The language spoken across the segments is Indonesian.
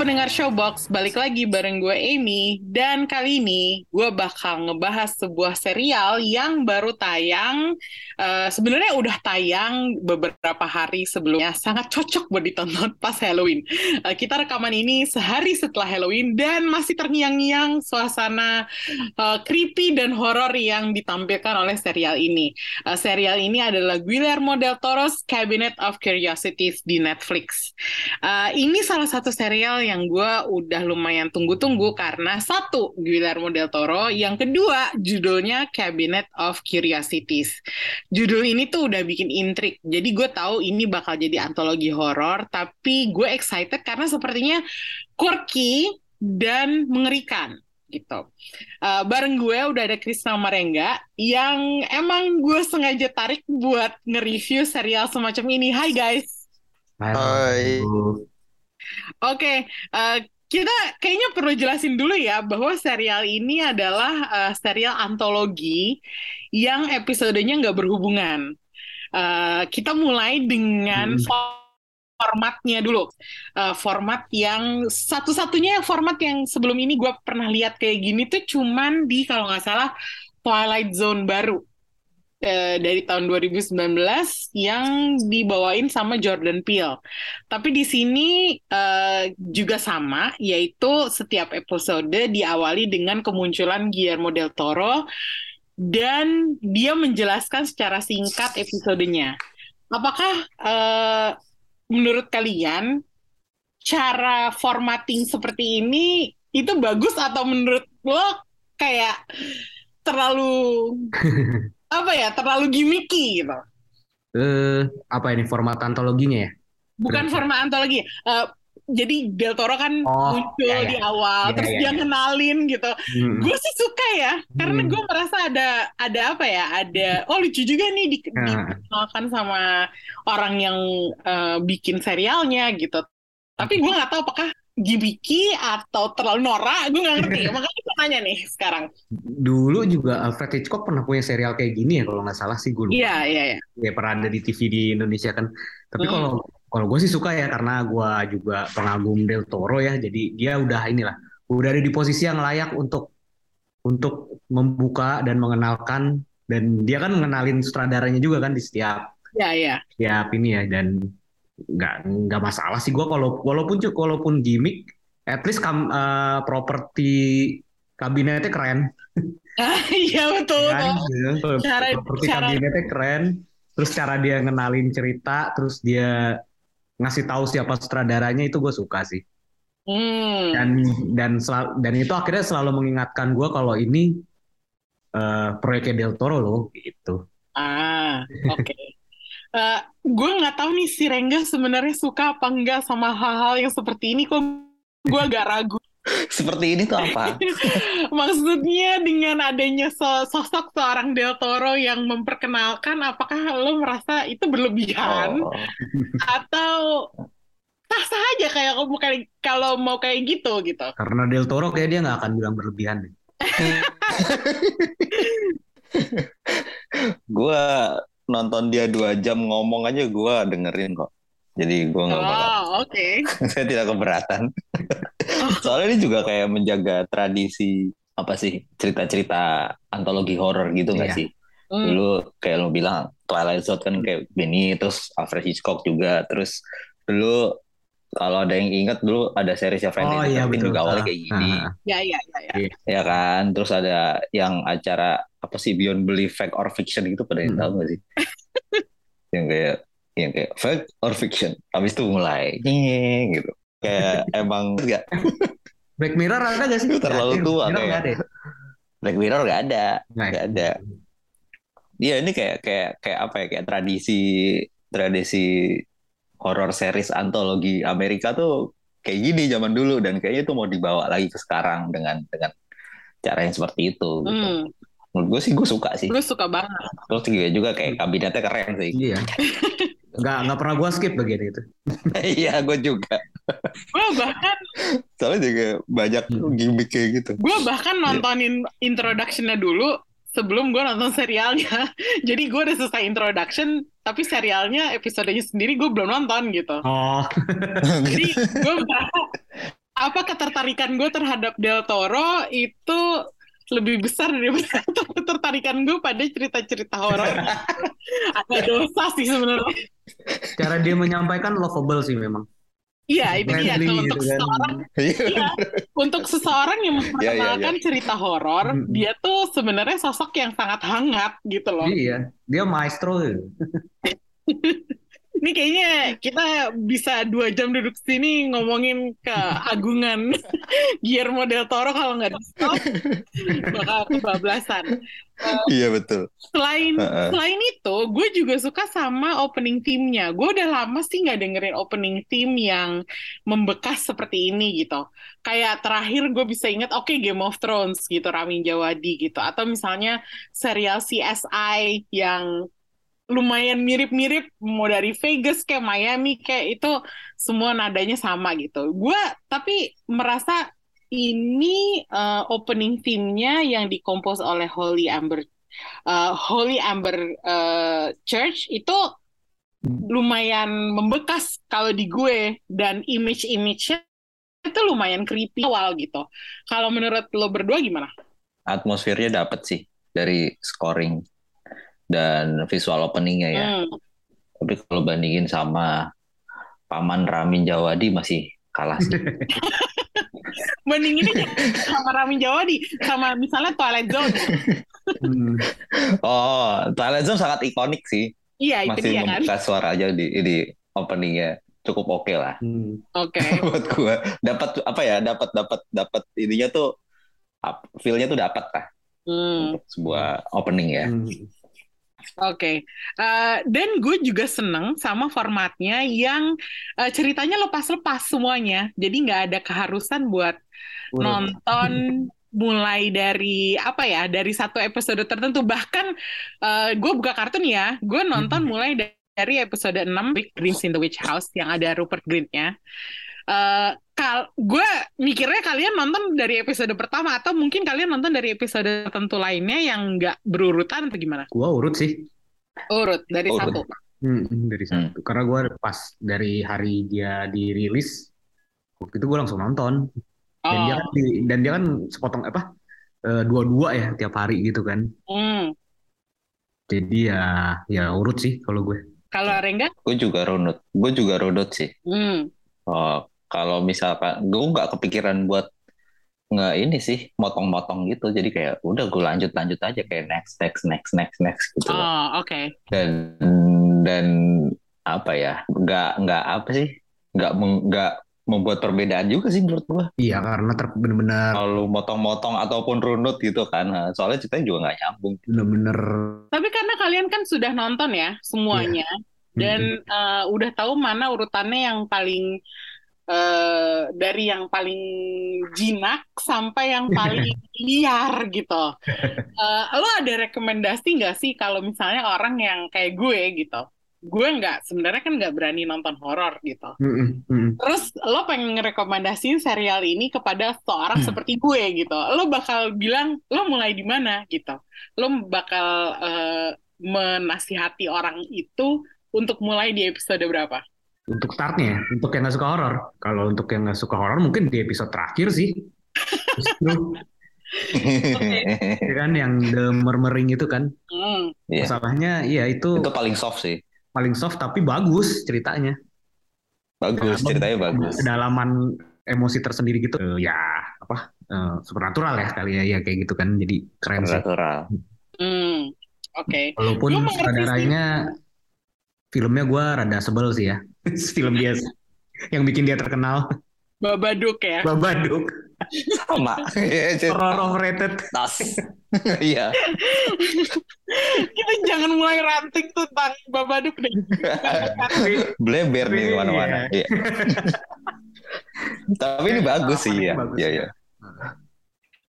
Pendengar Showbox, balik lagi bareng gue Amy dan kali ini gue bakal ngebahas sebuah serial yang baru tayang. Uh, Sebenarnya udah tayang beberapa hari sebelumnya, sangat cocok buat ditonton pas Halloween. Uh, kita rekaman ini sehari setelah Halloween dan masih terngiang-ngiang suasana uh, creepy dan horor yang ditampilkan oleh serial ini. Uh, serial ini adalah Guillermo del Toro's Cabinet of Curiosities di Netflix. Uh, ini salah satu serial yang gue udah lumayan tunggu-tunggu karena satu Guillermo del Toro, yang kedua judulnya Cabinet of Curiosities. Judul ini tuh udah bikin intrik, jadi gue tahu ini bakal jadi antologi horor, tapi gue excited karena sepertinya quirky dan mengerikan gitu. Uh, bareng gue udah ada Krisna Marengga yang emang gue sengaja tarik buat nge-review serial semacam ini. Hai guys. Hai. Oke, uh, kita kayaknya perlu jelasin dulu ya bahwa serial ini adalah uh, serial antologi yang episodenya nggak berhubungan. Uh, kita mulai dengan Hmm. formatnya dulu. Uh, format yang satu-satunya format yang sebelum ini gue pernah lihat kayak gini tuh cuman di kalau nggak salah Twilight Zone baru eh, dari tahun 2019 yang dibawain sama Jordan Peele. Tapi di sini eh, juga sama, yaitu setiap episode diawali dengan kemunculan Guillermo del Toro dan dia menjelaskan secara singkat episodenya. Apakah eh, menurut kalian cara formatting seperti ini itu bagus atau menurut lo kayak terlalu apa ya terlalu gimmicky gitu? eh apa ini format antologinya ya? Bukan Berarti. format antologi. Eh, jadi Del Toro kan Oh, muncul ya, ya. di awal, Ya, terus ya, dia ya. kenalin gitu. Hmm. Gue sih suka ya, karena Hmm. gue merasa ada ada apa ya, ada oh lucu juga nih di, Nah. dikenalkan sama orang yang eh, bikin serialnya gitu. Tapi gue nggak tahu apakah gimmicky atau terlalu norak, gue nggak ngerti. Makanya gue nanya nih sekarang. Dulu juga Alfred Hitchcock pernah punya serial kayak gini ya kalau nggak salah sih gue lupa. Iya iya iya. Ya pernah ada di TV di Indonesia kan. Tapi Hmm. kalau kalau gue sih suka ya karena gue juga pengagum Del Toro ya. Jadi dia udah inilah udah ada di posisi yang layak untuk untuk membuka dan mengenalkan dan dia kan mengenalin sutradaranya juga kan di setiap Iya iya. setiap ini ya dan nggak nggak masalah sih gue kalau walaupun walaupun gimmick at least kam, eh, properti kabinetnya keren Iya betul. kan betul. Cara- properti cara- kabinetnya keren terus cara dia ngenalin cerita terus dia ngasih tahu siapa sutradaranya itu gue suka sih Hmm. dan dan sel- dan itu akhirnya selalu mengingatkan gue kalau ini eh, proyeknya Del Toro loh gitu Ah, oke. Eh, gue nggak tahu nih si Rengga sebenarnya suka apa enggak sama hal-hal yang seperti ini. Kok gue agak ragu. Seperti ini tuh apa? Maksudnya dengan adanya so- sosok seorang Del Toro yang memperkenalkan, apakah lo merasa itu berlebihan Oh, atau sah-sah aja kayak kayak kalau mau kayak gitu gitu? karena Del Toro kayak dia nggak akan bilang berlebihan deh. gue nonton dia dua jam ngomong aja gue dengerin kok. Jadi gue nggak bakal. Oh, oke. Saya tidak keberatan. Soalnya ini juga kayak menjaga tradisi apa sih cerita-cerita antologi horor gitu nggak Iya. sih? Hmm. Dulu kayak lo bilang Twilight Zone kan kayak Benny, terus Alfred Hitchcock juga, terus dulu kalau ada yang ingat dulu ada seriesnya Friday Oh the iya 13 betul. juga awalnya kayak gini. ah, Ya, ya, ya, ya. ya kan terus ada yang acara apa sih Beyond Belief Fact or Fiction gitu pada yang Hmm. tahu gak sih yang kayak yang kayak fact or fiction habis itu mulai nyeng gitu kayak emang enggak Black Mirror ada gak sih? Itu terlalu tua Mirror kayak. nggak ada. ya? Black Mirror gak ada Nggak Nggak ada. Iya ini kayak kayak kayak apa ya kayak tradisi tradisi horror series antologi Amerika tuh kayak gini zaman dulu dan kayaknya itu mau dibawa lagi ke sekarang dengan dengan cara yang seperti itu gitu. Hmm. Menurut gue sih gue suka sih. Gue suka banget. Terus juga juga kayak kabinetnya keren sih. Iya. nggak nggak pernah gue skip bagian itu. Iya, gue juga. Gue bahkan Soalnya juga banyak Hmm. gimmick kayak gitu. gue bahkan nontonin introduction-nya dulu sebelum gue nonton serialnya. Jadi gue udah selesai introduction, tapi serialnya episodenya sendiri gue belum nonton gitu. Oh, Jadi gue merasa apa ketertarikan gue terhadap Del Toro itu lebih besar daripada ketertarikan gue pada cerita-cerita horor. Agak dosa sih sebenarnya. cara dia menyampaikan lovable sih memang. Iya, itu dia. Kalau untuk gitu kan. seseorang, iya, untuk seseorang yang Iya, iya, memperkenalkan cerita horor, Mm-mm. dia tuh sebenarnya sosok yang sangat hangat gitu loh. Iya, dia maestro. Ini kayaknya kita bisa dua jam duduk sini ngomongin keagungan Guillermo del Toro kalau nggak di stop bakal kebablasan. Iya betul. Selain Heeh. selain itu, gue juga suka sama opening theme-nya. Gue udah lama sih nggak dengerin opening theme yang membekas seperti ini gitu. Kayak terakhir gue bisa inget, oke Game of Thrones gitu, Ramin Djawadi gitu. Atau misalnya serial CSI yang lumayan mirip-mirip, mau dari Vegas kayak Miami kayak itu semua nadanya sama gitu. Gue tapi merasa ini eh, opening theme-nya yang dikompos oleh Holy Amber uh, Holy Amber uh, Church itu lumayan membekas kalau di gue dan image-image-nya itu lumayan creepy awal gitu. Kalau menurut lo berdua gimana? Atmosfernya dapat sih dari scoring dan visual openingnya ya. Hmm. Tapi kalau bandingin sama Paman Ramin Jawadi masih kalah sih. Banding ini sama Ramin Djawadi sama misalnya Twilight Zone. Oh, Twilight Zone sangat ikonik sih. Iya itu Masih dia kan. suara aja di di openingnya cukup oke lah Hmm. Oke. buat gua. Dapat apa ya? Dapat dapat dapat ininya tuh feel-nya tuh dapat lah Hmm. untuk sebuah opening ya. Hmm. Oke, Eh, dan gue juga seneng sama formatnya yang eh, ceritanya lepas-lepas semuanya, jadi nggak ada keharusan buat nonton mulai dari apa ya, dari satu episode tertentu. Bahkan eh, gue buka kartun ya, gue nonton mulai da- dari episode 6 Big Dreams in the Witch House yang ada Rupert Grint-nya. Eh, kal gue mikirnya kalian nonton dari episode pertama atau mungkin kalian nonton dari episode tertentu lainnya yang nggak berurutan atau gimana? Gua urut sih. Urut dari Urut. satu. Hmm, dari Hmm. satu. Karena gue pas dari hari dia dirilis, waktu itu gue langsung nonton. Dan dia Oh, kan di- dan dia kan sepotong apa? eh, dua-dua ya tiap hari gitu kan. hmm. Jadi ya ya urut sih kalau gue. Kalau Rengga, Gue juga runut. Gue juga runut sih. hmm. Oh, kalau misalkan gue nggak kepikiran buat nggak ini sih motong-motong gitu. Jadi kayak udah gue lanjut lanjut aja kayak next next next next next gitu. Oh, oke. dan dan apa ya nggak nggak apa sih nggak nggak membuat perbedaan juga sih menurut gue Iya karena ter bener-bener kalau motong-motong ataupun runut gitu kan Nah, soalnya ceritanya juga nggak nyambung. bener-bener Tapi karena kalian kan sudah nonton ya semuanya. Dan eh, udah tahu mana urutannya yang paling eh, dari yang paling jinak sampai yang paling liar gitu. Eh, lo ada rekomendasi nggak sih kalau misalnya orang yang kayak gue gitu? Gue nggak, sebenarnya kan nggak berani nonton horor gitu. Terus lo pengen ngerekomendasiin serial ini kepada seorang Hmm. seperti gue gitu. Lo bakal bilang lo mulai di mana gitu. Lo bakal eh, menasihati orang itu untuk mulai di episode berapa? Untuk startnya, ya, untuk yang nggak suka horor. Kalau untuk yang nggak suka horor mungkin di episode terakhir sih. Justru ya kan yang the murmuring itu kan. Iya. Masalahnya iya itu itu paling soft sih paling soft tapi bagus ceritanya. bagus ceritanya bagus Kedalaman emosi tersendiri gitu. Eh, ya apa? eh, supernatural ya kali ya, ya kayak gitu kan. Jadi keren sih. natural Hmm. Oke. Walaupun Gua mengerti sih. Filmnya gue rada sebel sih ya. Film dia yang bikin dia terkenal Babadook ya. Babadook sama horror overrated. tas iya Kita jangan mulai ranting tentang Babadook deh. bleber nih Iya. mana-mana Iya. tapi ini bagus sih ya iya iya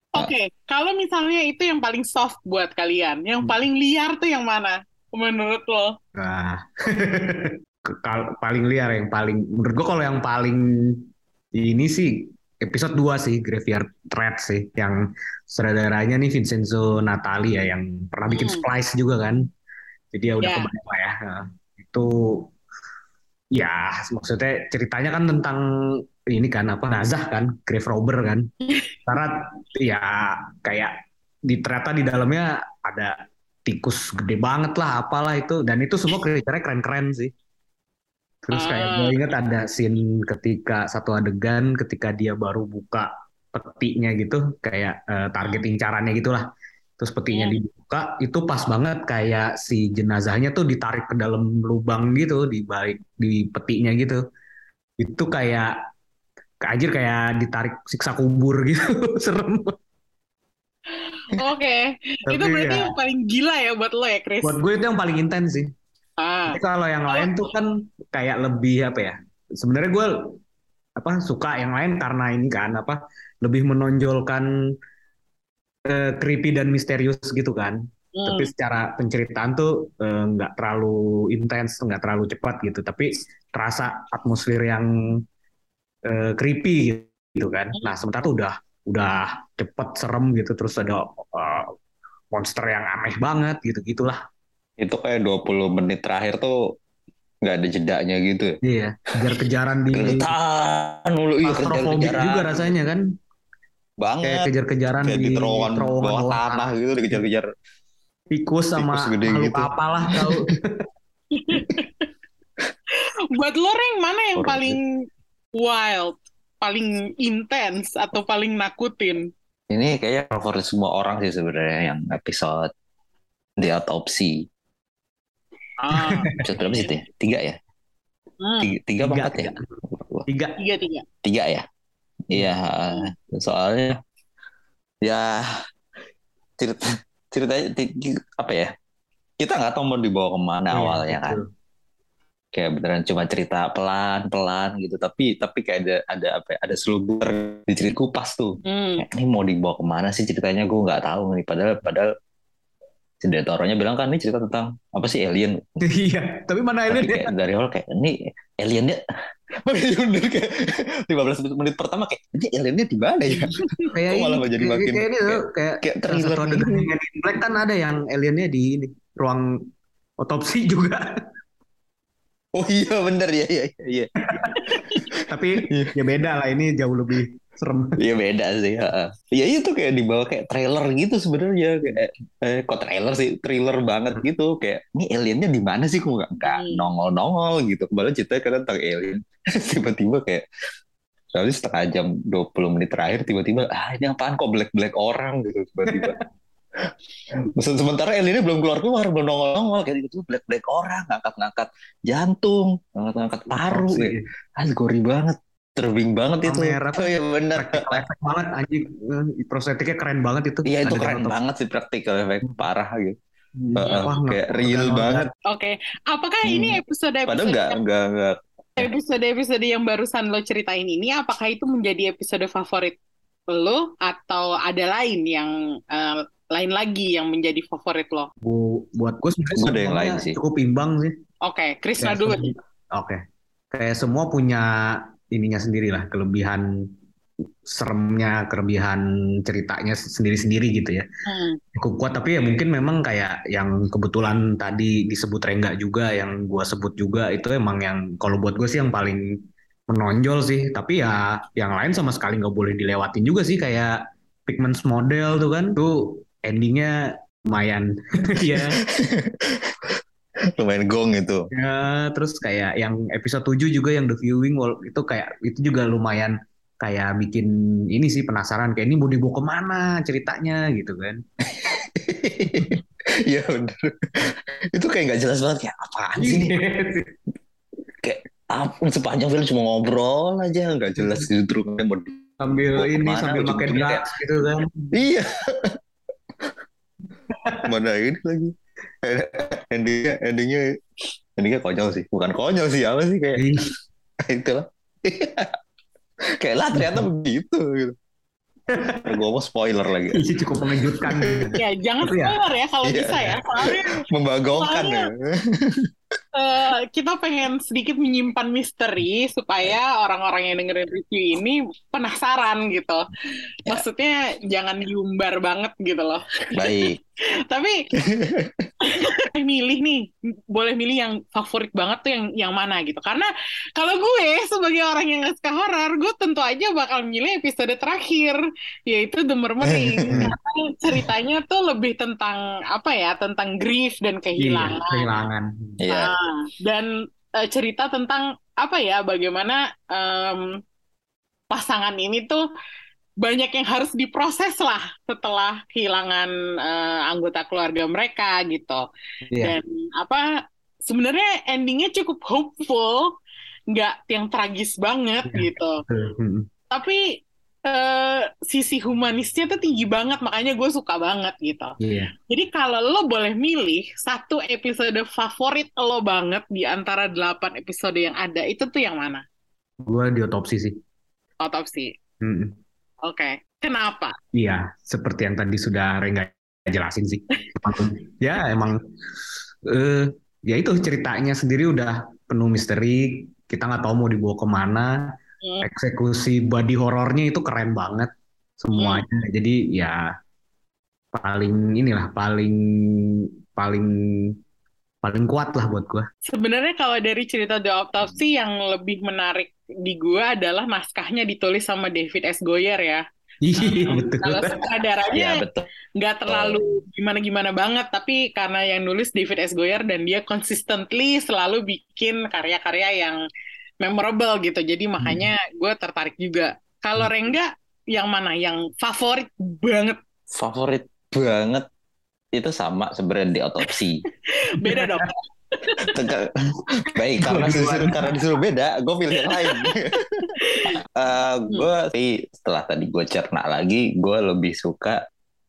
Oke, kalau misalnya itu yang paling soft buat kalian, yang Hmm. paling liar tuh yang mana? Menurut lo? Nah, paling liar yang paling menurut gua kalau yang paling ini sih episode 2 sih Graveyard Threat sih yang sutradaranya nih Vincenzo Natali ya yang pernah bikin Hmm. Splice juga kan. Jadi ya udah Ya. kebayang lah ya. Nah, itu ya maksudnya ceritanya kan tentang ini kan apa nazah kan grave robber kan. Karena ya kayak di ternyata di dalamnya ada tikus gede banget lah apalah itu dan itu semua creature-nya keren-keren sih. Terus kayak Ah. gue inget ada scene ketika satu adegan ketika dia baru buka petinya gitu kayak eh, target incarannya gitulah. Terus petinya Hmm. dibuka itu pas banget kayak si jenazahnya tuh ditarik ke dalam lubang gitu di balik di petinya gitu. Itu kayak anjir kayak ditarik siksa kubur gitu. Serem. Oke, Tapi itu berarti ya, yang paling gila ya buat lo ya, Chris? buat gue itu yang paling intens sih. Ah, Tapi kalau yang lain tuh kan kayak lebih apa ya? Sebenarnya gue apa suka yang lain karena ini kan apa lebih menonjolkan eh, creepy dan misterius gitu kan. hmm. Tapi secara penceritaan tuh eh, nggak terlalu intens, nggak terlalu cepat gitu. Tapi terasa atmosfer yang eh, creepy gitu kan. Nah sementara tuh udah udah cepet serem gitu. Terus ada eh, monster yang aneh banget gitu gitulah. Itu kayak 20 menit terakhir tuh nggak ada jedanya gitu. Iya, kejar-kejaran di Keretan mulu, iya kejar-kejaran. juga rasanya kan kayak Banget. kejar-kejaran Kayak di di terowongan terowongan bawah bawah tanah gitu, dikejar-kejar. tikus sama Tikus gede makhluk gitu. apalah tahu Buat lo, Reng, mana yang paling wild, paling intens, atau paling nakutin? Ini kayaknya favorit semua orang sih sebenarnya yang episode The Autopsy. Ah, Episode berapa sih itu ya? Tiga ya? hmm, Tiga, tiga Tiga, empat ya? tiga tiga tiga. Tiga ya? Iya, soalnya ya cerita ceritanya apa ya? Kita nggak tahu mau dibawa ke mana Iya, awalnya kan. Kayak beneran cuma cerita pelan-pelan gitu. Tapi tapi kayak ada ada apa? ya, Ada selubur di cerita kupas tuh. Hmm. Kayak, ini mau dibawa ke mana sih ceritanya? Gue nggak tahu nih. Padahal padahal si Detoronya bilang kan ini cerita tentang apa sih alien. iya tapi mana Tapi alien ya kayak dari awal kayak ini aliennya makanya bener kayak 15 menit pertama kayak ini aliennya di mana ya? kayak Kok malah ini jadi kayak, makin- kayak ini tuh kayak, kayak thriller satu adegan gitu. in Black kan ada yang aliennya di ini, ruang otopsi juga Oh iya bener ya iya iya iya. tapi ya beda lah ini jauh lebih serem Iya beda sih. heeh. Ya itu kayak dibawa kayak trailer gitu sebenarnya kayak eh, kok trailer sih thriller banget gitu kayak ini aliennya di mana sih kok nggak nggak Hmm. nongol nongol gitu. Kembali ceritanya kan tentang alien. tiba-tiba kayak Lalu setengah jam 20 menit terakhir tiba-tiba ah ini apaan kok black black orang gitu tiba-tiba. Mesen- Sementara aliennya belum keluar keluar belum nongol nongol kayak gitu black black orang ngangkat ngangkat jantung ngangkat ngangkat paru kayak, ah gori banget terbing banget itu. Kamera tuh Oh iya bener. practical effect banget anjing Eh, prostetiknya keren banget itu Iya itu keren otopsi. banget sih praktikal efek parah gitu. Hmm, Heeh, wah, kayak real banget. Oke, apakah Hmm. ini episode Padahal episode nggak yang nggak nggak. episode episode yang barusan lo ceritain ini, apakah itu menjadi episode favorit lo atau ada lain yang eh, lain lagi yang menjadi favorit lo? Bu- buat gue sebenarnya ada yang semuanya lain sih. cukup imbang sih Oke, Krisna Kayak dulu. Oke. Kayak semua punya ininya sendiri lah, kelebihan seremnya, kelebihan ceritanya sendiri-sendiri gitu ya. Hmm. Cukup kuat tapi ya mungkin memang kayak yang kebetulan tadi disebut Rengga juga, yang gua sebut juga itu emang yang kalau buat gue sih yang paling menonjol sih. Tapi ya yang lain sama sekali nggak boleh dilewatin juga sih kayak Pigments Model tuh kan, tuh endingnya lumayan. ya. Lumayan gong itu. Ya, terus kayak yang episode 7 juga yang The Viewing Wall itu kayak itu juga lumayan kayak bikin ini sih penasaran kayak ini mau dibawa ke mana ceritanya gitu kan. Iya bener. itu kayak nggak jelas banget kayak apaan sih nih? Apa, sepanjang film cuma ngobrol aja nggak jelas justru mau di- sambil ini sambil makan gitu kan. Iya. Mana ini lagi? Endingnya, endingnya, endingnya konyol sih. Bukan konyol sih, apa sih kayak Ih, itu lah. kayak lah ternyata begitu. Gitu. gue mau spoiler lagi. Ini cukup mengejutkan. Ya, jangan Tapi ya- spoiler ya kalau Iya. bisa ya. Soalnya Membagongkan ya. Eh, kita pengen sedikit menyimpan misteri supaya orang-orang yang dengerin review ini penasaran gitu. Ya. Maksudnya jangan diumbar banget gitu loh. Baik. Tapi milih nih, boleh milih yang favorit banget tuh yang yang mana gitu. Karena kalau gue sebagai orang yang gak suka horor, gue tentu aja bakal milih episode terakhir, yaitu The Murmuring. Karena ceritanya tuh lebih tentang apa ya, tentang grief dan Iya, kehilangan. kehilangan. Iya. Ah, dan eh, cerita tentang apa ya, bagaimana em, pasangan ini tuh banyak yang harus diproses lah setelah kehilangan eh, anggota keluarga mereka gitu. Iya. Dan apa sebenarnya endingnya cukup hopeful, nggak yang tragis banget Iya. gitu. Hmm. Tapi eh, sisi humanisnya tuh tinggi banget, makanya gue suka banget gitu. Iya. Jadi kalau lo boleh milih satu episode favorit lo banget di antara delapan episode yang ada, itu tuh yang mana? Gue di otopsi sih. Otopsi. Hmm. Oke. Kenapa? Iya, seperti yang tadi sudah Rengga jelasin sih. Ya emang eh ya itu ceritanya sendiri udah penuh misteri. Kita nggak tahu mau dibawa ke mana. Hmm. Eksekusi body horornya itu keren banget semuanya. Jadi ya paling inilah paling paling paling kuat lah buat gua. Sebenarnya kalau dari cerita The Autopsy yang lebih menarik di gua adalah naskahnya ditulis sama David S. Goyer ya. Iya betul. Kalau Iya sutradaranya betul. nggak terlalu gimana-gimana banget, tapi karena yang nulis David S. Goyer dan dia consistently selalu bikin karya-karya yang memorable gitu. Jadi makanya gue tertarik juga. Kalau Hmm. Rengga, yang mana? Yang favorit banget? Favorit banget itu sama sebenarnya di otopsi. Beda dong. Baik, karena disuruh, karena disuruh beda, gue pilih yang lain. Eh, gue sih setelah tadi gue cerna lagi, gue lebih suka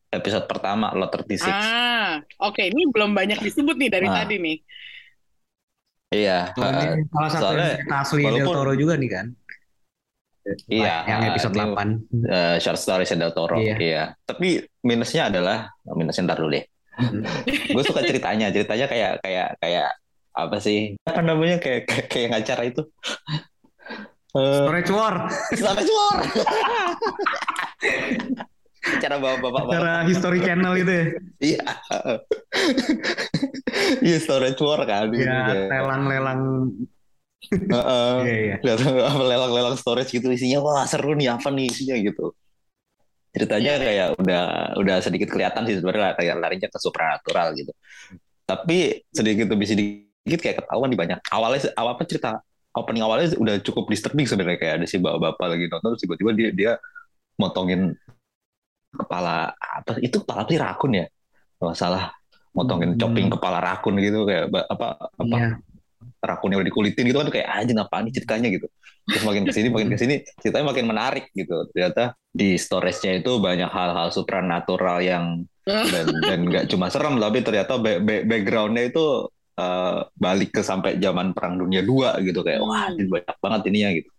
episode pertama Lot 36. Ah, oke. Ini belum banyak disebut nih dari Ah. tadi nih. Iya, ini salah satu soalnya asli Del walaupun- Toro juga nih kan. Iya, Yang episode ini- 8. eh, short story Del Toro. Iya. Iya. Tapi minusnya adalah minusnya ntar dulu deh. Hmm. gue suka ceritanya, ceritanya kayak kayak kayak apa sih? Apa namanya kayak kayak, kayak ngacara itu. Eh, Storage War. Sampai suar. Cara bapak-bapak Secara History Channel itu ya. Iya. Iya storage war kan. Ya, Kayak- lelang-lelang. Heeh. Iya. Datang apa lelang-lelang storage gitu isinya wah seru nih apa nih isinya gitu. Ceritanya kayak udah udah sedikit kelihatan sih sebenarnya kayak larinya ke supranatural gitu. Tapi sedikit demi sedikit kayak ketahuan di banyak awalnya awal apa cerita opening awalnya udah cukup disturbing sebenarnya kayak ada si bapak-bapak lagi nonton terus tiba-tiba dia dia motongin kepala apa itu kepala apa sih rakun ya kalau salah motongin Hmm. chopping kepala rakun gitu kayak apa apa Iya. Rakun yang udah dikulitin gitu kan kayak anjing apa nih ceritanya? Gitu. Terus makin ke sini makin ke sini ceritanya makin menarik gitu. Ternyata di storage-nya itu banyak hal-hal supranatural yang dan dan nggak cuma serem tapi ternyata ba- ba- background-nya itu eh, balik ke sampai zaman perang dunia 2 gitu. Kayak wah Hmm. ini banyak banget ininya gitu.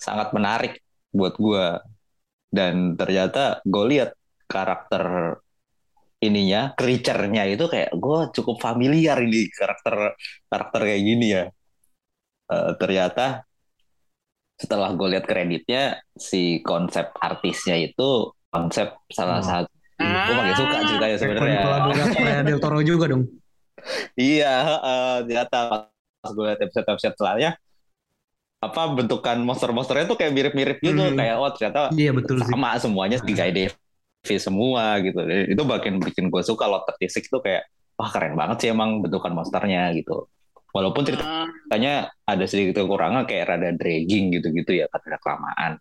Sangat menarik buat gua. Dan ternyata gue lihat karakter ininya creature-nya itu kayak gue cukup familiar ini karakter karakter kayak gini ya Eh, ternyata setelah gue lihat kreditnya si konsep artisnya itu konsep salah Oh. satu Ah. gue makin suka ceritanya sebenarnya Kolaboratornya Del Toro juga dong. Iya, heeh, ternyata pas gue liat episode-episode setelahnya, apa bentukan monster-monsternya tuh kayak mirip-mirip gitu, Hmm. kayak oh ternyata Iya betul sih. sama semuanya si Guy Davis semua gitu. Itu makin bikin gue suka Lot 36 tuh kayak wah keren banget sih emang bentukan monsternya gitu. Walaupun Ah, ceritanya ada sedikit kekurangan kayak rada dragging gitu-gitu ya karena kelamaan.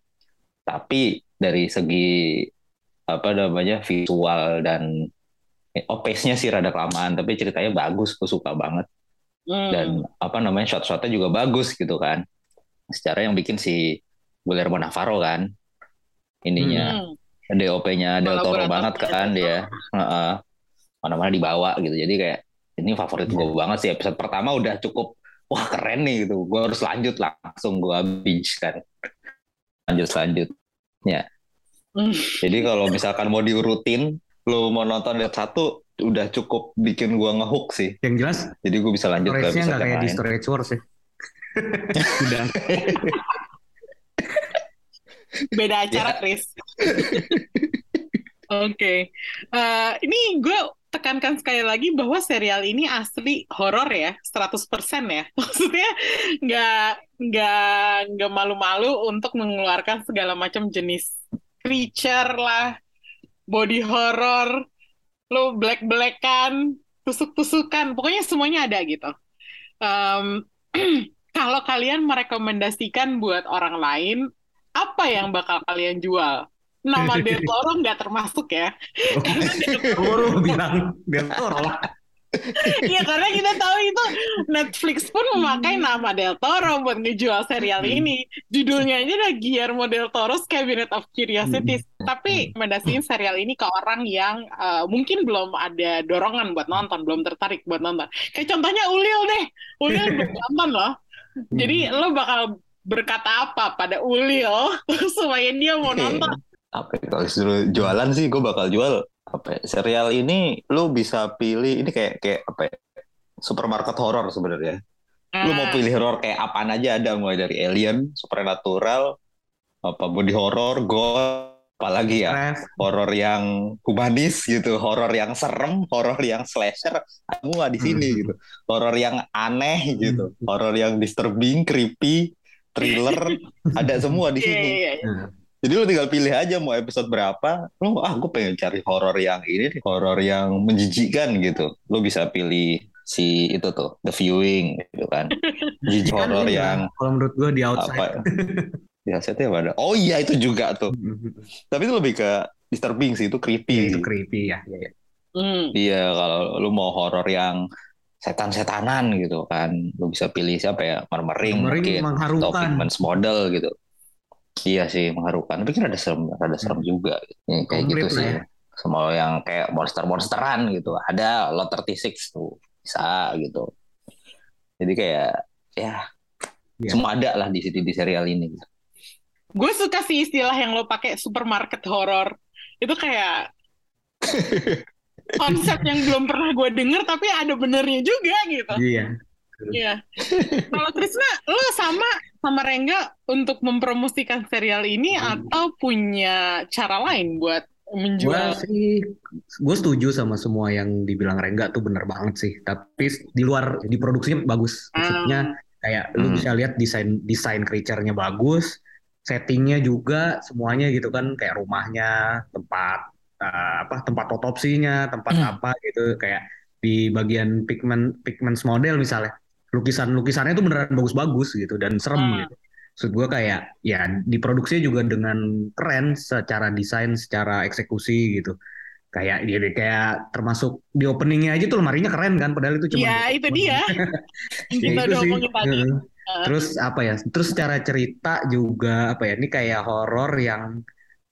Tapi dari segi apa namanya visual dan eh, oh pace-nya sih rada kelamaan tapi ceritanya bagus gue suka banget hmm. dan apa namanya shot-shotnya juga bagus gitu kan secara yang bikin si Guillermo Navarro kan ininya Hmm. DOP-nya Del Toro banget kan dia Heeh. mana-mana dibawa gitu jadi kayak ini favorit gue banget sih episode pertama udah cukup wah keren nih gitu gue harus lanjut langsung gue binge kan lanjut selanjutnya Hmm. Jadi kalau misalkan mau diurutin, lu mau nonton episode satu udah cukup bikin gua ngehook sih. Yang jelas Jadi gua bisa lanjut ke storage-nya episode nggak yang kayak di lain. Storage Wars ya. Udah. Beda acara, Ya. Chris. Oke, Eh, ini gue tekankan sekali lagi bahwa serial ini asli horor ya, 100% ya. Maksudnya nggak nggak nggak malu-malu untuk mengeluarkan segala macam jenis creature lah, body horror, lo black-blackan, tusuk-tusukan, pokoknya semuanya ada gitu. Em, kalau kalian merekomendasikan buat orang lain, apa yang bakal kalian jual? Nama Del Toro nggak termasuk ya. Baru bilang Del Toro lah. Iya, karena kita tahu itu Netflix pun memakai nama Del Toro buat ngejual serial ini. Judulnya aja udah Guillermo Del Toro's Cabinet of Curiosities. Tapi rekomendasiin serial ini ke orang yang eh, mungkin belum ada dorongan buat nonton, belum tertarik buat nonton. Kayak contohnya Ulil deh. Ulil belum nonton loh. Jadi lo bakal berkata apa pada Ulil supaya dia mau nonton? Apa ya, kalau disuruh jualan sih gue bakal jual. Apa ya, serial ini lu bisa pilih ini kayak kayak apa ya, supermarket horor sebenarnya. Lu mau Ah, pilih horor kayak apaan aja ada mulai dari alien supernatural apa body horror gore apalagi ya Ref, horor yang humanis gitu horor yang serem horor yang slasher semua di sini Hmm. gitu. Horor yang aneh gitu Hmm. horor yang disturbing creepy thriller ada semua di iya, sini. Iya, iya. Nah, jadi lu tinggal pilih aja mau episode berapa. Lu ah gue pengen cari horor yang ini nih, horor yang menjijikkan gitu. Lu bisa pilih si itu tuh, The Viewing gitu kan. Jijik kan horor yang kalau menurut gue di outside. apa? Ya setnya apa ada? Oh iya itu juga tuh. Tapi itu lebih ke disturbing sih, itu creepy. itu sih. creepy ya. ya, ya. Hmm. Iya kalau lu mau horor yang setan-setanan gitu kan, lu bisa pilih siapa ya? Marmering, Mering mungkin, atau mengharukan. Pigments Model gitu. Iya sih mengharukan. Tapi kan ada serem, ada serem juga. Ya, kayak Komplit gitu sih. ya. Semua yang kayak monster-monsteran gitu. Ada Lot 36 tuh bisa gitu. Jadi kayak ya Iya. semua ada lah di sini di serial ini. Gue suka sih istilah yang lo pakai supermarket horror. Itu kayak konsep yang belum pernah gue denger tapi ada benernya juga gitu. Iya. Iya. Kalau Krisna, lo sama sama Rengga untuk mempromosikan serial ini atau punya cara lain buat Gue menjual? sih, gue setuju sama semua yang dibilang Rengga tuh bener banget sih. Tapi di luar, di produksinya bagus. Maksudnya kayak lu Hmm. bisa lihat desain desain creature-nya bagus, settingnya juga semuanya gitu kan, kayak rumahnya, tempat eh, apa tempat otopsinya, tempat Hmm. apa gitu, kayak di bagian pigment pigments model misalnya, lukisan lukisannya tuh beneran bagus-bagus gitu dan serem Hmm. gitu. Maksud gue kayak ya diproduksinya juga dengan keren secara desain, secara eksekusi gitu. Kayak dia kayak termasuk di openingnya aja tuh lemarinya keren kan, padahal itu cuma Ya, itu dia. Ya kita itu sih. tadi. Terus apa ya? Terus secara cerita juga apa ya? Ini kayak horor yang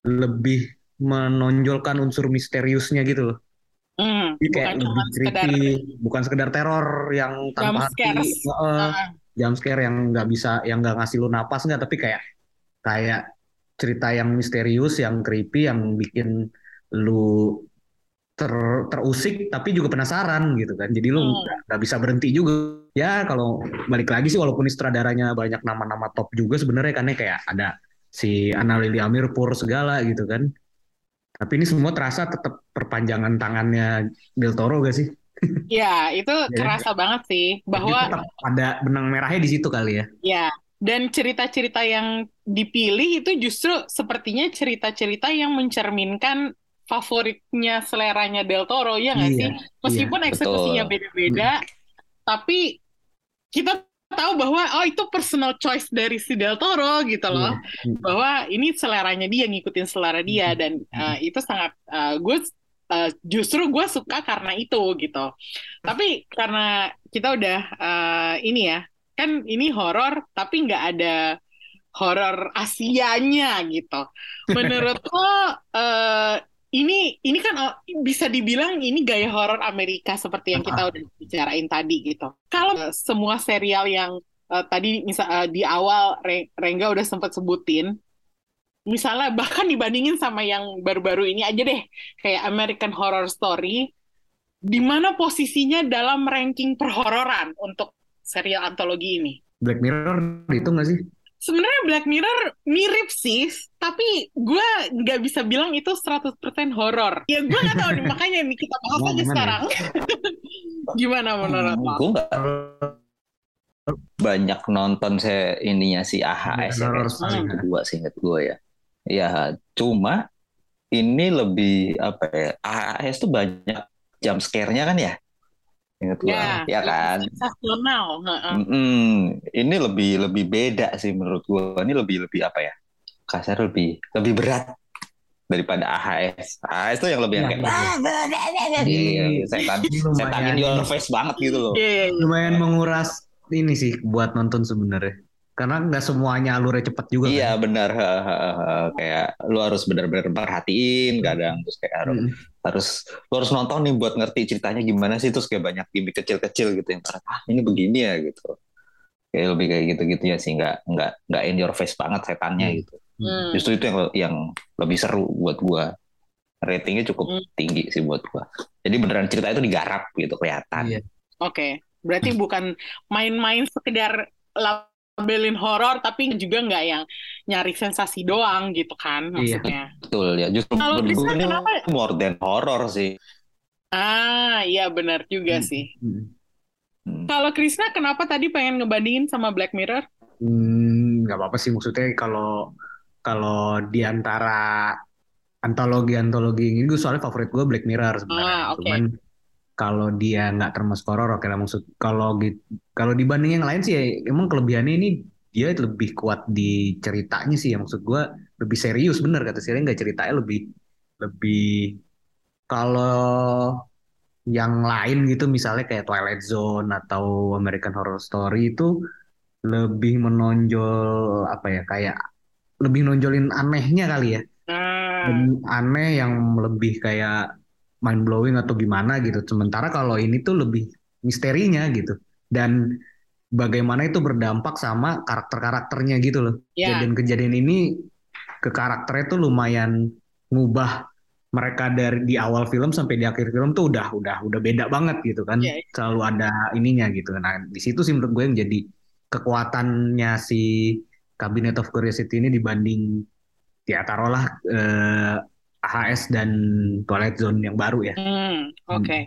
lebih menonjolkan unsur misteriusnya gitu loh. Hmm, Jadi kayak bukan lebih sekedar creepy, bukan sekedar teror yang tanpa hati, ah, jump scare yang nggak bisa, yang nggak ngasih lu napas nggak, tapi kayak kayak cerita yang misterius, yang creepy, yang bikin lu ter, terusik tapi juga penasaran gitu kan. Jadi lu Hmm. nggak nggak bisa berhenti juga. Ya kalau balik lagi sih walaupun ini sutradaranya banyak nama-nama top juga sebenarnya kan ya kayak ada si Anna Lily Amirpour segala gitu kan. Tapi ini semua terasa tetap perpanjangan tangannya Del Toro gak sih? Ya, itu Ya. kerasa banget sih Jadi bahwa tetap ada benang merahnya di situ kali ya. ya dan cerita-cerita yang dipilih itu justru sepertinya cerita-cerita yang mencerminkan favoritnya seleranya Del Toro ya nggak Iya, sih? Meskipun Betul. eksekusinya beda-beda, tapi kita tahu bahwa oh itu personal choice dari si Del Toro gitu loh. Iya. bahwa ini seleranya dia ngikutin selera dia Hmm. dan uh, itu sangat uh, gue uh, justru gue suka karena itu gitu tapi karena kita udah uh, ini ya kan ini horor tapi nggak ada horor Asianya gitu menurut lo uh, ini ini kan uh, bisa dibilang ini gaya horor Amerika seperti yang kita udah bicarain tadi gitu kalau uh, semua serial yang uh, tadi misal uh, di awal Re- Rengga udah sempat sebutin misalnya bahkan dibandingin sama yang baru-baru ini aja deh, kayak American Horror Story, di mana posisinya dalam ranking perhororan untuk serial antologi ini? Black Mirror itu nggak sih? Sebenarnya Black Mirror mirip sih, tapi gue nggak bisa bilang itu 100% horor. Ya gue nggak tahu nih, makanya nih kita bahas aja ya? sekarang. Gimana menurut lo? gue nggak banyak nonton saya ininya si AHS ya, Story. season kedua seinget gue ya. Ya cuma ini lebih apa ya? AHS tuh banyak jump scare-nya kan ya? Ingat Ya, ya kan? sensasional. heeh. Mm-mm. Ini lebih lebih beda sih menurut gue. Ini lebih lebih apa ya? Kasar lebih lebih berat daripada AHS. AHS tuh yang lebih yang Ya, kayak setan Ini setan in your face banget gitu loh. Iya, iya, iya. lumayan menguras ini sih buat nonton sebenarnya. Karena nggak semuanya alurnya cepat juga. Iya kan? benar Ha, ha, ha, ha. kayak lu harus benar-benar perhatiin kadang terus kayak harus Mm. harus lu harus nonton nih buat ngerti ceritanya gimana sih terus kayak banyak gimmick kecil-kecil gitu yang ah ini begini ya gitu kayak lebih kayak gitu-gitu ya sih nggak nggak nggak in your face banget setannya Hmm. gitu Hmm. justru itu yang yang lebih seru buat gua ratingnya cukup Hmm. tinggi sih buat gua jadi beneran cerita itu digarap gitu kelihatan Iya. Oke, berarti bukan main-main sekedar labelin horor, tapi juga nggak yang nyari sensasi doang gitu kan Iya. maksudnya. betul ya justru Kalau ini kenapa? more than horror sih Ah, iya benar juga Hmm. sih. Mm. Hmm. Kalau Krishna kenapa tadi pengen ngebandingin sama Black Mirror? Hmm, nggak apa-apa sih maksudnya kalau kalau di antara antologi-antologi ini gue soalnya favorit gue Black Mirror sebenarnya. Ah, oke. Cuman kalau dia nggak termasuk horor oke lah maksud kalau kalau dibanding yang lain sih ya, emang kelebihannya ini dia lebih kuat di ceritanya sih ya maksud gue lebih serius bener kata Siri nggak ceritanya lebih lebih kalau yang lain gitu misalnya kayak Twilight Zone atau American Horror Story itu lebih menonjol apa ya kayak lebih nonjolin anehnya kali ya. Dan aneh yang lebih kayak mind blowing atau gimana gitu. Sementara kalau ini tuh lebih misterinya gitu. Dan bagaimana itu berdampak sama karakter-karakternya gitu loh. Ya. kejadian-kejadian ini ke karakternya tuh lumayan ngubah mereka dari di awal film sampai di akhir film tuh udah udah udah beda banget gitu kan. Iya. selalu ada ininya gitu. Nah di situ sih menurut gue yang jadi kekuatannya si Cabinet of Curiosity ini dibanding ya taruhlah eh, AHS dan Twilight Zone yang baru ya Hmm, oke.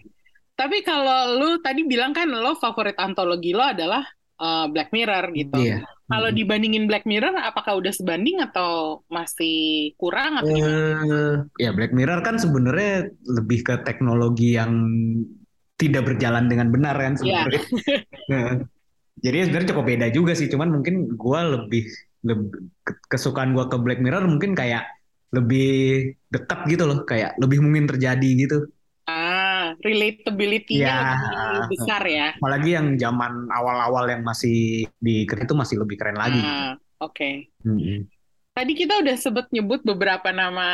Tapi kalau lu tadi bilang kan lo favorit antologi lo adalah eh, Black Mirror gitu. iya Kalau dibandingin Black Mirror, apakah udah sebanding atau masih kurang atau gimana? Eh, ya Black Mirror kan sebenarnya lebih ke teknologi yang tidak berjalan dengan benar kan Iya. sebenarnya. Nah, Jadi sebenarnya cukup beda juga sih, cuman mungkin gua lebih, lebih ke- kesukaan gua ke Black Mirror mungkin kayak lebih dekat gitu loh, kayak lebih mungkin terjadi gitu. Ah, relatability-nya Ya. lebih besar ya. Apalagi yang zaman awal-awal yang masih di itu masih lebih keren lagi. gitu. Ah, Oke. Mm-mm. Tadi kita udah sebut nyebut beberapa nama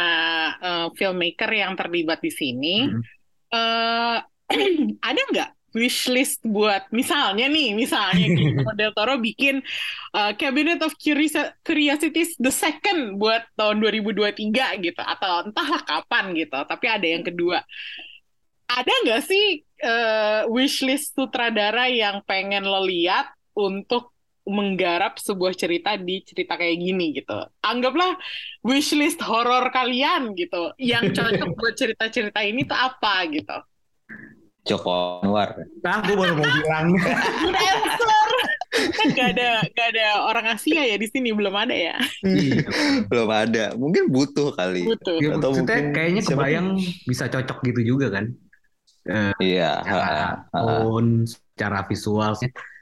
eh, filmmaker yang terlibat di sini. Mhm. Eh, ada nggak wishlist buat misalnya nih, misalnya Guillermo del Toro bikin eh, Cabinet of Curios- Curiosities the Second buat tahun 2023 gitu, atau entahlah kapan gitu. Tapi ada yang kedua. Ada nggak sih eh, wishlist sutradara yang pengen lo lihat untuk menggarap sebuah cerita di cerita kayak gini gitu. Anggaplah wishlist horor kalian gitu. Yang cocok buat cerita-cerita ini tuh apa gitu. Joko Anwar Nah, gue baru mau bilang. Kan gak ada gak ada orang Asia ya di sini belum ada ya. Iya. belum ada mungkin butuh kali Butuh. Ya, Atau mungkin kayaknya siapa kebayang bisa cocok gitu juga kan. iya Secara tone, secara visual.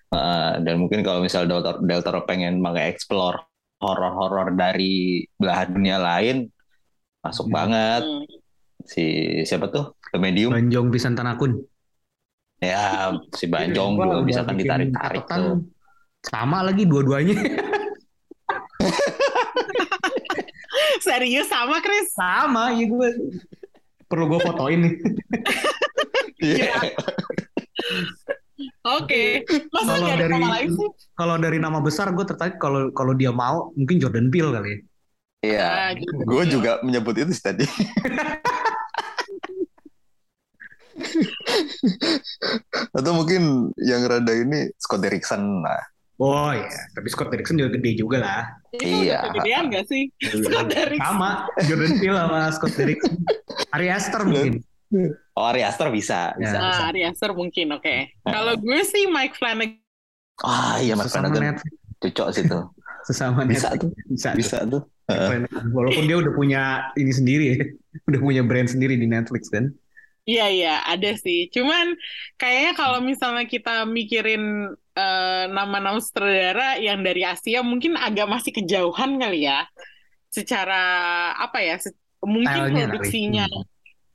Uh, dan mungkin kalau misal Del Toro, Del Toro pengen mengeksplor horor-horor dari belahan dunia lain masuk Hmm. banget Hmm. si siapa tuh The Medium Banjong Pisan Tanakun. Ya si Banjong juga bisa kan ditarik-tarik tuh Sama lagi dua-duanya. Serius sama Chris? Sama, ya gue perlu gue fotoin nih. Iya. Oke. Masa Kalau dari nama lain sih? kalau dari nama besar gue tertarik kalau kalau dia mau mungkin Jordan Peele kali ya. Iya. Gitu. Gue juga menyebut itu tadi. Atau mungkin yang rada ini Scott Derrickson lah. Oh iya, tapi Scott Derrickson juga gede juga lah. Iya. udah kegedean gak sih? Scott Derrickson. Sama, Jordan Peele sama Scott Derrickson. Ari Aster mungkin. Oh, Ari Aster bisa, bisa. Ya. bisa. Ah, Ari Aster mungkin, oke. Kalau gue sih Mike Flanagan. Ah, iya Mas Sesama Flanagan. Cocok situ. Sesama Bisa Netflix. tuh. Bisa. Bisa tuh. Walaupun dia udah punya ini sendiri ya. Udah punya brand sendiri di Netflix kan. Iya, iya, ada sih. Cuman kayaknya kalau misalnya kita mikirin eh, nama-nama sutradara yang dari Asia mungkin agak masih kejauhan kali ya. Secara apa ya? se- mungkin Stylenya produksinya.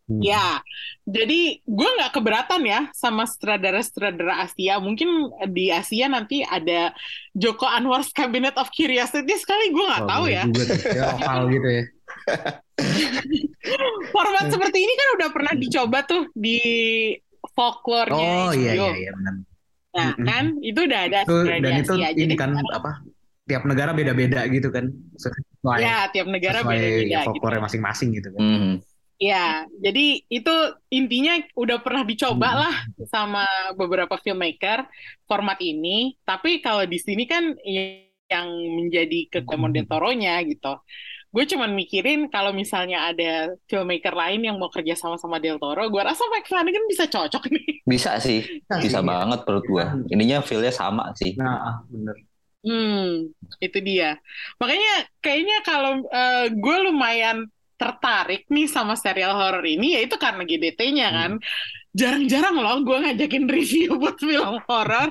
Hmm. Ya, jadi gue nggak keberatan ya sama sutradara-sutradara Asia. Mungkin di Asia nanti ada Joko Anwar's Cabinet of Curiosity sekali gue nggak Wah, tahu ya. Juga. Ya, gitu ya. Format seperti ini kan udah pernah dicoba tuh di folklore-nya Oh iya HBO. iya iya benar. Nah, Mm-mm. kan itu udah ada Itu, dan itu Asia. ini Jadi kan apa? Tiap negara beda-beda gitu kan. Sesuai, ya tiap negara beda-beda gitu. folklore masing-masing gitu kan. Hmm. Ya, jadi itu intinya udah pernah dicoba Hmm. lah sama beberapa filmmaker format ini. Tapi kalau di sini kan yang menjadi kekuatan Hmm. Toro-nya gitu. Gue cuman mikirin kalau misalnya ada filmmaker lain yang mau kerja sama sama Del Toro, gue rasa Mike Flanagan bisa cocok nih. Bisa sih. Bisa banget menurut gua. Ininya feel-nya sama sih. Nah, ah, bener. Hmm, itu dia. Makanya kayaknya kalau eh, gue lumayan tertarik nih sama serial horor ini, yaitu karena GDT-nya kan. Jarang-jarang loh gue ngajakin review buat film horor.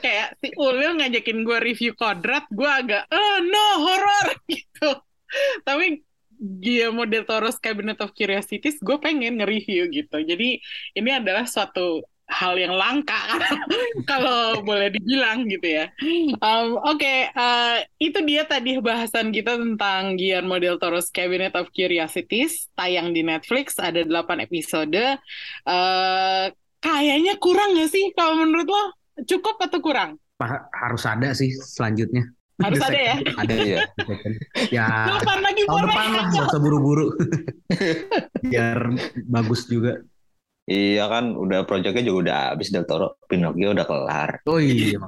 Kayak si Ulil ngajakin gue review Kodrat, gue agak, eh no, horor gitu. Tapi Guillermo del Toro's Cabinet of Curiosities, gue pengen nge-review gitu. Jadi ini adalah suatu hal yang langka kalau boleh dibilang gitu ya. Um, Oke, eh, itu dia tadi bahasan kita tentang Guillermo del Toro's Cabinet of Curiosities tayang di Netflix ada 8 episode. Eh, kayaknya kurang nggak sih kalau menurut lo? Cukup atau kurang? Harus ada sih selanjutnya. Harus ada ya? Ada Iya. ya. Kapan lagi Tahun boleh? depan lah, gak usah buru-buru. Biar bagus juga. Iya kan, udah proyeknya juga udah habis Del Toro. Pinocchio udah kelar. Oh iya.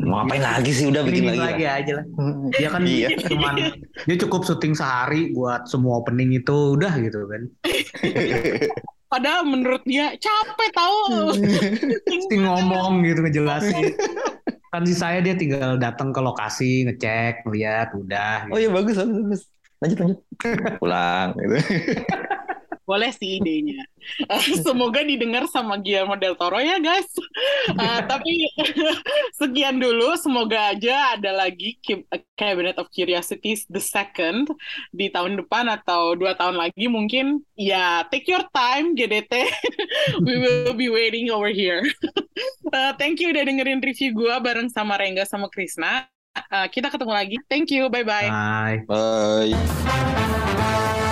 Mau ngapain lagi sih? Udah bikin lagi. lagi aja lah. Dia kan Iya. cuman dia cukup syuting sehari buat semua opening itu udah gitu kan. Padahal menurut dia capek tahu. Mesti ngomong gitu ngejelasin. Kan sih saya dia tinggal datang ke lokasi ngecek, ngeliat, udah. Oh iya bagus, bagus, bagus. Lanjut, lanjut. Pulang gitu. Boleh sih idenya. Eh, Semoga didengar sama Guillermo del Toro ya guys. Eh, tapi sekian dulu. Semoga aja ada lagi Ki- Cabinet of Curiosities the second di tahun depan atau dua tahun lagi mungkin. Ya take your time GDT. We will be waiting over here. Eh, thank you udah dengerin review gua bareng sama Rengga sama Krisna. Eh, kita ketemu lagi. Thank you. Bye bye. Bye. Bye.